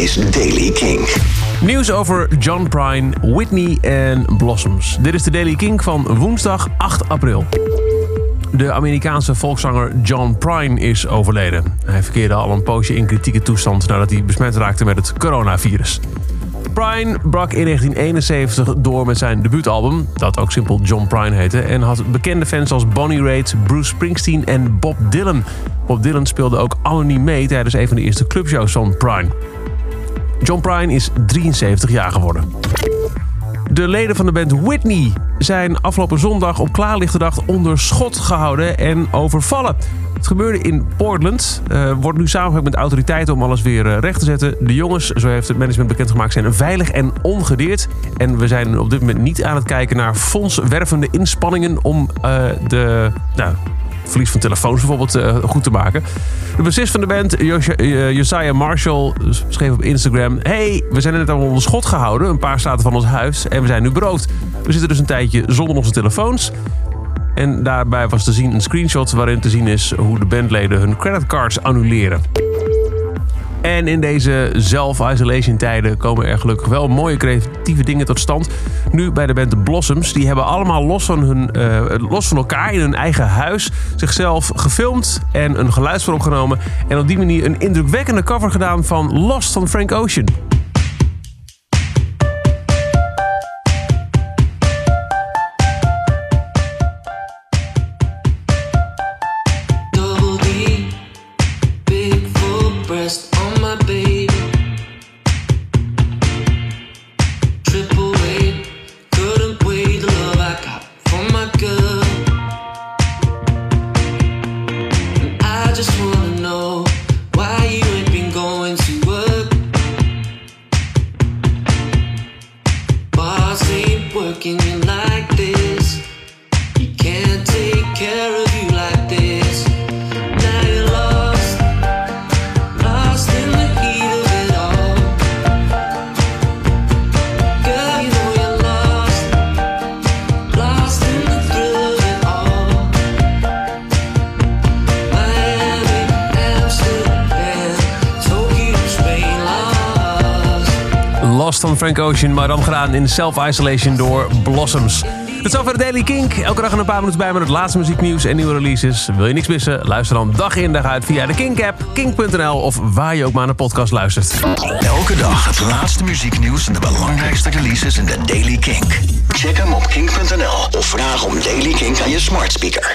is Daily King. Nieuws over John Prine, Whitney en Blossoms. Dit is de Daily King van woensdag 8 april. De Amerikaanse volkszanger John Prine is overleden. Hij verkeerde al een poosje in kritieke toestand nadat hij besmet raakte met het coronavirus. Prine brak in 1971 door met zijn debuutalbum, dat ook simpel John Prine heette, en had bekende fans als Bonnie Raitt, Bruce Springsteen en Bob Dylan. Bob Dylan speelde ook anoniem mee tijdens een van de eerste clubshows van Prine. John Prine is 73 jaar geworden. De leden van de band Whitney zijn afgelopen zondag op klaarlichte dag onder schot gehouden en overvallen. Het gebeurde in Portland. Uh, wordt nu samengewerkt met autoriteiten om alles weer uh, recht te zetten. De jongens, zo heeft het management bekendgemaakt, zijn veilig en ongedeerd. En we zijn op dit moment niet aan het kijken naar fondswervende inspanningen om uh, de nou, verlies van telefoons bijvoorbeeld uh, goed te maken. De bassist van de band, Josiah Marshall, schreef op Instagram... Hey, we zijn net al onder schot gehouden, een paar staten van ons huis... en we zijn nu beroofd. We zitten dus een tijdje zonder onze telefoons... En daarbij was te zien een screenshot waarin te zien is hoe de bandleden hun creditcards annuleren. En in deze self-isolation tijden komen er gelukkig wel mooie creatieve dingen tot stand. Nu bij de band Blossoms. Die hebben allemaal los van, hun, uh, los van elkaar in hun eigen huis zichzelf gefilmd en een geluidsspel opgenomen. En op die manier een indrukwekkende cover gedaan van Lost van Frank Ocean. just wanna know why you ain't been going to work. Boss ain't working, van Frank Ocean, maar dan gedaan in self-isolation door Blossoms. Tot de Daily Kink. Elke dag een paar minuten bij met het laatste muzieknieuws en nieuwe releases. Wil je niks missen? Luister dan dag in dag uit via de Kink-app, kink.nl of waar je ook maar naar podcast luistert. Elke dag het laatste muzieknieuws en de belangrijkste releases in de Daily Kink. Check hem op kink.nl of vraag om Daily Kink aan je smart speaker.